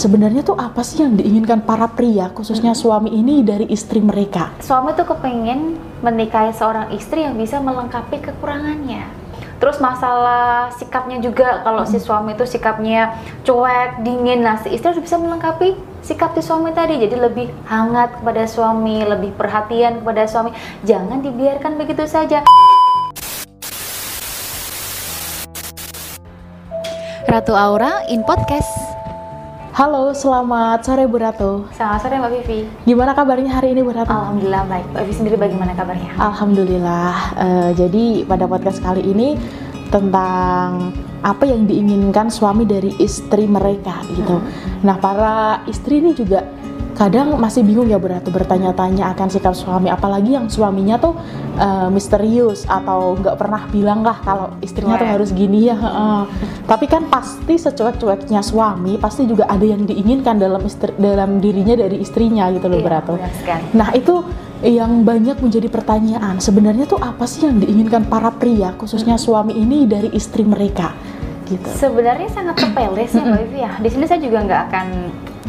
sebenarnya tuh apa sih yang diinginkan para pria khususnya suami ini dari istri mereka? Suami tuh kepengen menikahi seorang istri yang bisa melengkapi kekurangannya. Terus masalah sikapnya juga kalau si suami itu sikapnya cuek, dingin, nah si istri harus bisa melengkapi sikap si suami tadi. Jadi lebih hangat kepada suami, lebih perhatian kepada suami. Jangan dibiarkan begitu saja. Ratu Aura in podcast. Halo, selamat sore Bu Ratu. Selamat sore Mbak Vivi. Gimana kabarnya hari ini Bu Ratu? Alhamdulillah baik. Mbak Vivi sendiri bagaimana kabarnya? Alhamdulillah. Eh, jadi pada podcast kali ini tentang apa yang diinginkan suami dari istri mereka gitu. Nah, para istri ini juga kadang masih bingung ya Bu Ratu bertanya-tanya akan sikap suami apalagi yang suaminya tuh eh, misterius atau nggak pernah bilang lah kalau istrinya tuh Cuek. harus gini ya heeh. tapi kan pasti secuek-cueknya suami pasti juga ada yang diinginkan dalam istri, dalam dirinya dari istrinya gitu loh Iya, sekali. Nah itu yang banyak menjadi pertanyaan sebenarnya tuh apa sih yang diinginkan para pria khususnya suami ini dari istri mereka gitu. Sebenarnya sangat sepele sih Mbak Vivi ya. Di sini saya juga nggak akan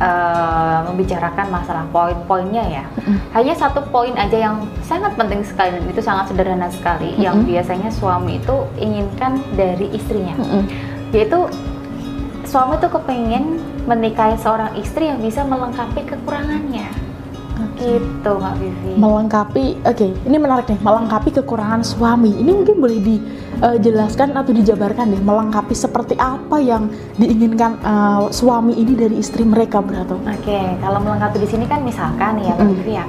eh, membicarakan masalah poin-poinnya ya. Hanya satu poin aja yang sangat penting sekali dan itu sangat sederhana sekali yang biasanya suami itu inginkan dari istrinya. Mm-mm. Yaitu suami tuh kepengen menikahi seorang istri yang bisa melengkapi kekurangannya. Gitu Mbak Vivi. Melengkapi, oke, ini menarik nih, melengkapi kekurangan suami. Ini mungkin boleh dijelaskan atau dijabarkan deh, melengkapi seperti apa yang diinginkan eh, suami ini dari istri mereka berarti. Oke, kalau melengkapi di sini kan misalkan ya Mbak Mm-mm. Vivi ya,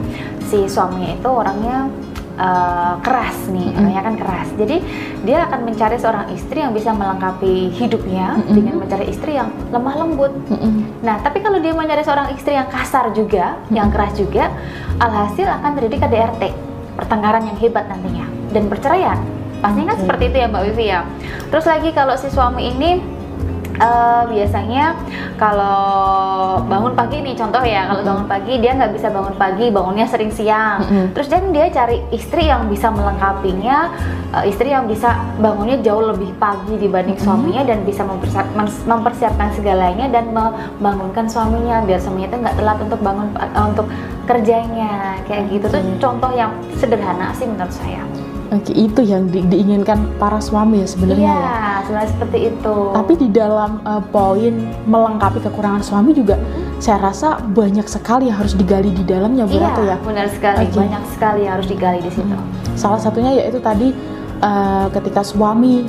si suaminya itu orangnya eh, keras nih, Mm-mm. orangnya kan keras. Jadi dia akan mencari seorang istri yang bisa melengkapi hidupnya Mm-mm. dengan mencari istri yang lemah lembut. Mm-mm. Nah, tapi kalau dia mencari seorang istri yang kasar juga, yang keras juga, alhasil akan terjadi KDRT, pertengkaran yang hebat nantinya dan perceraian. Pastinya kan Oke. seperti itu ya Mbak Vivi ya. Terus lagi kalau si suami ini eh, biasanya kalau bangun pagi nih contoh ya kalau bangun pagi dia nggak bisa bangun pagi bangunnya sering siang Mm-mm. terus dan dia cari istri yang bisa melengkapinya eh, istri yang bisa bangunnya jauh lebih pagi dibanding suaminya dan bisa mempersiap- mens- mempersiapkan segalanya dan membangunkan suaminya biar suaminya itu nggak telat untuk bangun eh, untuk kerjanya kayak gitu tuh Oke. contoh yang sederhana sih menurut saya Oke, itu yang di- diinginkan para suami ya sebenarnya iya ya. sebenarnya seperti itu Tapi di dalam uh, poin melengkapi kekurangan suami juga saya rasa banyak sekali yang harus digali di dalamnya Bu iya Ratu ya. benar sekali Oke. banyak sekali yang harus digali di situ Salah satunya yaitu tadi uh, ketika suami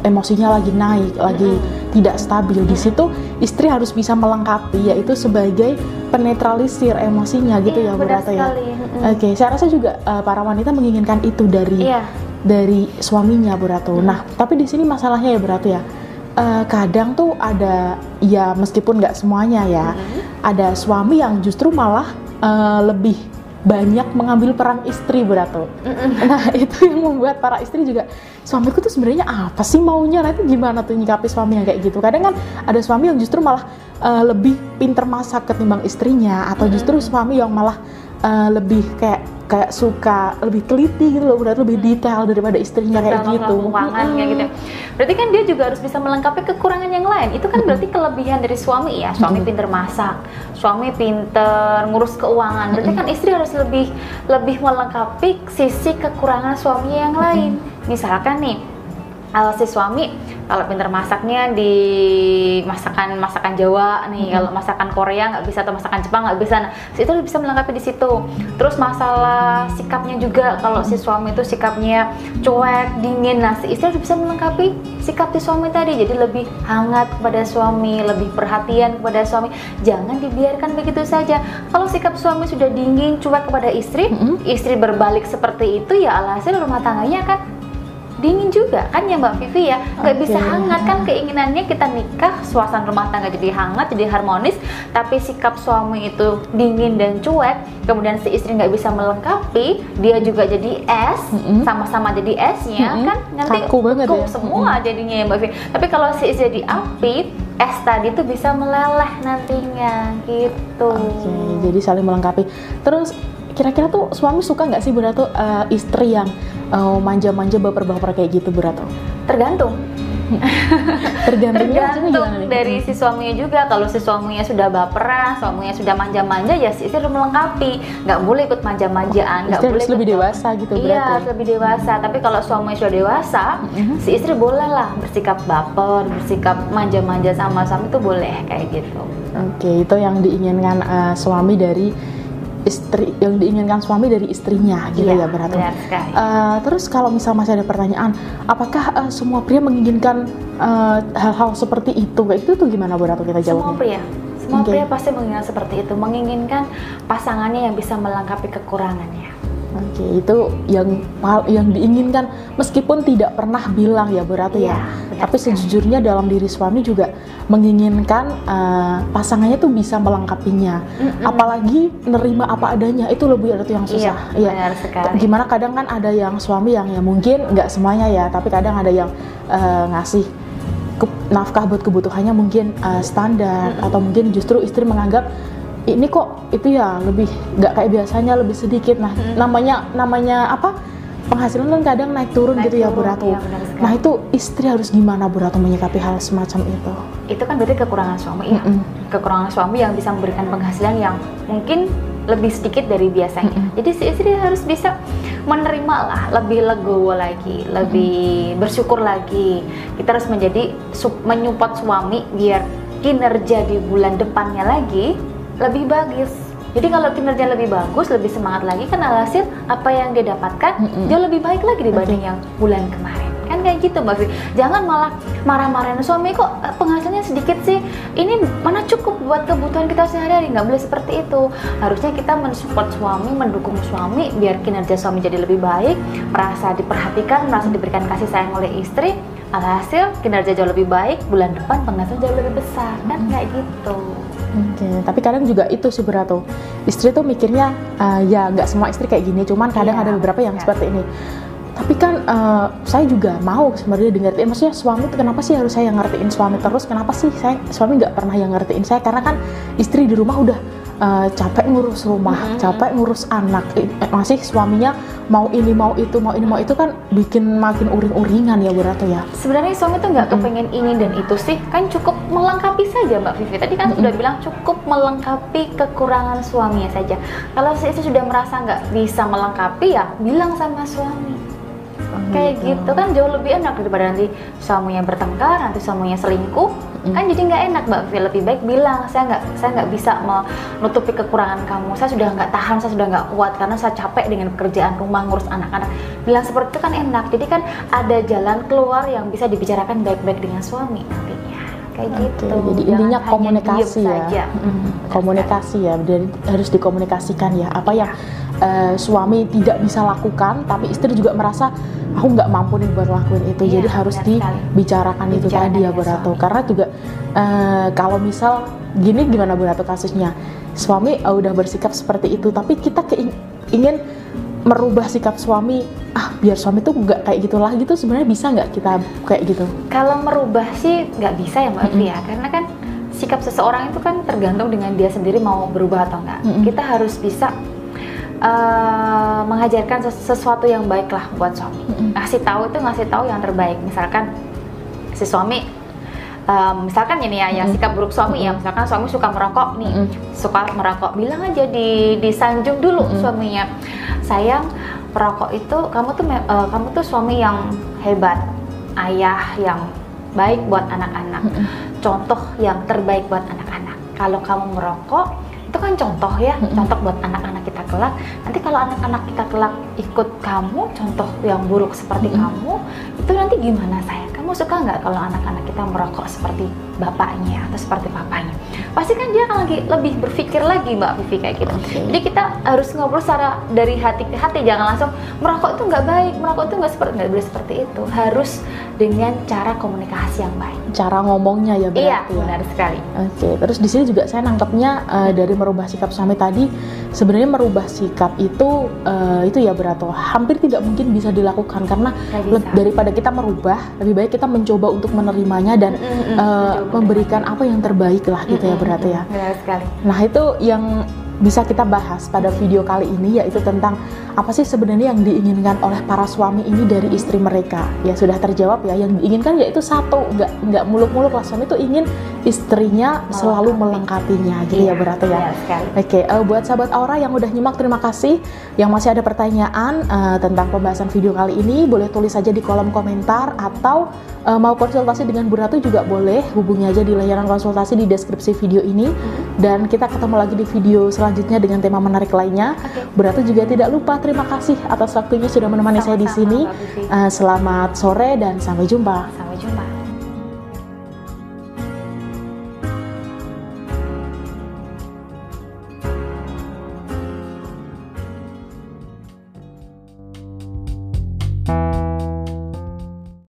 emosinya lagi naik, lagi tidak stabil di situ istri harus bisa melengkapi yaitu sebagai penetralisir emosinya gitu Iya, ya Bu Ratu ya. Oke, saya rasa juga uh, para wanita menginginkan itu dari Iya. dari suaminya Bu Ratu. Nah, tapi di sini masalahnya ya Bu Ratu ya. eh, kadang tuh ada ya meskipun nggak semuanya ya, ada suami yang justru malah eh, lebih banyak mengambil peran istri Bu Ratu. Nah, itu yang membuat para istri juga suamiku tuh sebenarnya apa sih maunya? Nanti gimana tuh nyikapi suami yang kayak gitu? Kadang kan ada suami yang justru malah eh, lebih pinter masak ketimbang istrinya atau justru suami yang malah eh, lebih kayak kayak suka lebih teliti gitu loh, udah lebih detail daripada istrinya kayak gitu. keuangan kayak gitu. Berarti kan dia juga harus bisa melengkapi kekurangan yang lain. Itu kan berarti kelebihan dari suami ya. Suami pinter masak, suami pinter ngurus keuangan. Berarti kan istri harus lebih lebih melengkapi sisi kekurangan suaminya yang lain. Misalkan nih kalau si suami kalau pinter masaknya di masakan masakan Jawa nih kalau masakan Korea nggak bisa atau masakan Jepang nggak bisa nah itu bisa melengkapi di situ. Terus masalah sikapnya juga kalau si suami itu sikapnya cuek dingin nah si istri bisa melengkapi sikap si suami tadi. Jadi lebih hangat kepada suami lebih perhatian kepada suami. Jangan dibiarkan begitu saja. Kalau sikap suami sudah dingin cuek kepada istri Mm-mm. istri berbalik seperti itu ya alhasil rumah tangganya kan dingin juga kan ya Mbak Vivi ya nggak Oke. bisa hangat kan keinginannya kita nikah suasana rumah tangga jadi hangat jadi harmonis tapi sikap suami itu dingin dan cuek kemudian si istri nggak bisa melengkapi dia juga jadi es Mm-mm. sama-sama jadi esnya Mm-mm. kan nanti Kaku banget ya. semua jadinya ya Mbak Vivi tapi kalau si istri jadi api es tadi tuh bisa meleleh nantinya gitu Oke, jadi saling melengkapi. Terus kira-kira tuh suami suka nggak sih Bu Ratu eh, istri yang eh, manja-manja baper-baper kayak gitu Bu Ratu? tergantung Tergantungnya tergantung nih? dari si suaminya juga kalau si suaminya sudah baperan suaminya sudah manja-manja ya si istri melengkapi nggak boleh ikut manja-manjaan nggak Istri boleh harus lebih dewasa gitu iya berarti. harus lebih dewasa tapi kalau suaminya sudah dewasa Mhm. si istri boleh lah bersikap baper bersikap manja-manja sama suami itu boleh kayak gitu Oke, itu yang diinginkan eh, suami dari istri, yang diinginkan suami dari istrinya, gitu Iya, ya berarti. benar sekali. Eh, terus kalau misal masih ada pertanyaan, apakah eh, semua pria menginginkan eh, hal-hal seperti itu? Kayak itu tuh gimana berarti kita semua jawabnya? pria semua Oke. pria pasti menginginkan seperti itu menginginkan pasangannya yang bisa melengkapi kekurangannya Oke, itu yang yang diinginkan meskipun tidak pernah bilang ya berarti Iya, ya. benar Tapi sejujurnya dalam diri suami juga menginginkan eh, pasangannya tuh bisa melengkapinya. Mm-mm. Apalagi nerima apa adanya itu lebih itu yang susah. Iya, benar sekali. Gimana kadang kan ada yang suami yang ya mungkin nggak semuanya ya, tapi kadang ada yang eh, ngasih ke- nafkah buat kebutuhannya mungkin eh, standar atau mungkin justru istri menganggap ini kok itu ya lebih nggak kayak biasanya lebih sedikit. Nah namanya namanya apa? Penghasilan kan kadang naik turun Naik gitu ya Bu turun, Ratu iya, benar sekali. nah itu istri harus gimana Bu Ratu menyikapi hal semacam itu? Itu kan berarti kekurangan suami ya. Mm-mm. kekurangan suami yang bisa memberikan penghasilan yang mungkin lebih sedikit dari biasanya. Mm-mm. jadi si istri harus bisa menerima lah lebih legowo lagi lebih bersyukur lagi. Kita harus menjadi menyupport suami biar kinerja di bulan depannya lagi lebih bagus jadi kalau kinerja lebih bagus, lebih semangat lagi kan alhasil apa yang dia dapatkan Mm-mm. jauh lebih baik lagi dibanding yang bulan kemarin. Kan kayak gitu Mbak. Jangan malah marah-marahin suami kok eh, penghasilannya sedikit sih. Ini mana cukup buat kebutuhan kita sehari-hari. Nggak boleh seperti itu. Harusnya kita mensupport suami, mendukung suami biar kinerja suami jadi lebih baik, merasa diperhatikan, merasa diberikan kasih sayang oleh istri. Alhasil kinerja jauh lebih baik, bulan depan penghasilan jauh lebih besar. Kan kayak gitu. Oke, tapi kadang juga itu sih Bu Ratu. Istri tuh mikirnya eh, ya nggak semua istri kayak gini, cuman kadang Iya, ada beberapa yang iya. seperti ini. Tapi kan eh, saya juga mau sebenarnya di ngertiin. Maksudnya suami kenapa sih harus saya yang ngertiin suami terus? Kenapa sih saya suami nggak pernah yang ngertiin saya? Karena kan istri di rumah udah eh, capek ngurus rumah, Mhm. capek ngurus anak. Eh, Masih suaminya mau ini mau itu mau ini mau itu kan bikin makin uring-uringan ya Bu Ratu ya. Sebenarnya suami tuh nggak kepengen ini dan itu sih, kan cukup melengkapi saja Mbak Vivi. Tadi kan udah bilang cukup melengkapi kekurangan suaminya saja. Kalau istri sudah merasa nggak bisa melengkapi ya bilang sama suami. Kayak gitu kan jauh lebih enak daripada nanti suaminya bertengkar, nanti suaminya selingkuh. Kan jadi nggak enak Mbak Vivi. Lebih baik bilang saya nggak saya nggak bisa menutupi kekurangan kamu. Saya sudah nggak tahan, saya sudah nggak kuat karena saya capek dengan pekerjaan rumah ngurus anak-anak. Bilang seperti itu kan enak. Jadi kan ada jalan keluar yang bisa dibicarakan baik-baik dengan suami nantinya. Kayak Oke, gitu. jadi Jangan intinya komunikasi ya. saja. Komunikasi ya, dan harus dikomunikasikan ya. Apa yang eh, suami tidak bisa lakukan, tapi istri juga merasa aku nggak mampu nih buat lakuin itu. Iya, jadi harus sekali. dibicarakan itu tadi ya dengan Bu Ratu. Karena juga eh, kalau misal gini gimana Bu Ratu kasusnya, suami eh, udah bersikap seperti itu, tapi kita ingin merubah sikap suami ah biar suami tuh nggak kayak gitu lah gitu sebenarnya bisa nggak kita kayak gitu Kalau merubah sih nggak bisa ya Mbak Evi ya, karena kan sikap seseorang itu kan tergantung dengan dia sendiri mau berubah atau enggak. Mm-mm. Kita harus bisa eh, mengajarkan ses- sesuatu yang baik lah buat suami. Mm-mm. Ngasih tahu itu ngasih tahu yang terbaik. Misalkan si suami eh, misalkan ini ya, yang Mm-mm. sikap buruk suami ya, misalkan suami suka merokok nih, Mm-mm. suka merokok, bilang aja di disanjung dulu Mm-mm. suaminya, sayang perokok itu kamu tuh eh, kamu tuh suami yang hebat, ayah yang baik buat anak-anak, Mm-mm. contoh yang terbaik buat anak-anak. Kalau kamu merokok itu kan contoh ya, contoh buat anak-anak kita kelak. Nanti kalau anak-anak kita kelak ikut kamu, contoh yang buruk seperti Mm-mm. kamu, itu nanti gimana sayang? Kamu suka nggak kalau anak-anak kita merokok seperti bapaknya atau seperti papanya? Pasti kan dia akan lagi lebih berpikir lagi Mbak Vivi kayak gitu. Oke. Jadi kita harus ngobrol secara dari hati ke hati, jangan langsung merokok itu nggak baik, merokok itu nggak seperti nggak boleh seperti itu. Harus dengan cara komunikasi yang baik. cara ngomongnya ya berarti Iya, ya. benar sekali. Oke, terus di sini juga saya nangkepnya eh, dari merubah sikap suami tadi, sebenarnya merubah sikap itu eh, itu ya berato hampir tidak mungkin bisa dilakukan karena bisa. daripada kita merubah, lebih baik kita mencoba untuk menerimanya dan Mm, mm, mm, eh, mencoba memberikan apa yang terbaik lah gitu ya Mm, mm, berarti mm, ya. Benar sekali. Nah itu yang bisa kita bahas pada video kali ini yaitu tentang apa sih sebenarnya yang diinginkan oleh para suami ini dari istri mereka. Ya sudah terjawab ya, yang diinginkan yaitu satu, nggak nggak muluk-muluk lah suami itu ingin istrinya selalu melengkapinya, gitu ya Iya, berarti ya. sekali. Oke, eh, buat sahabat Aura yang udah nyimak terima kasih. Yang masih ada pertanyaan eh, tentang pembahasan video kali ini boleh tulis saja di kolom komentar atau eh, mau konsultasi dengan Bu Ratu juga boleh hubungi aja di layanan konsultasi di deskripsi video ini. Dan kita ketemu lagi di video selanjutnya dengan tema menarik lainnya. Bu Ratu juga tidak lupa terima kasih atas waktunya sudah menemani saya di Sama-sama, sini. Eh, selamat sore dan sampai jumpa. Sampai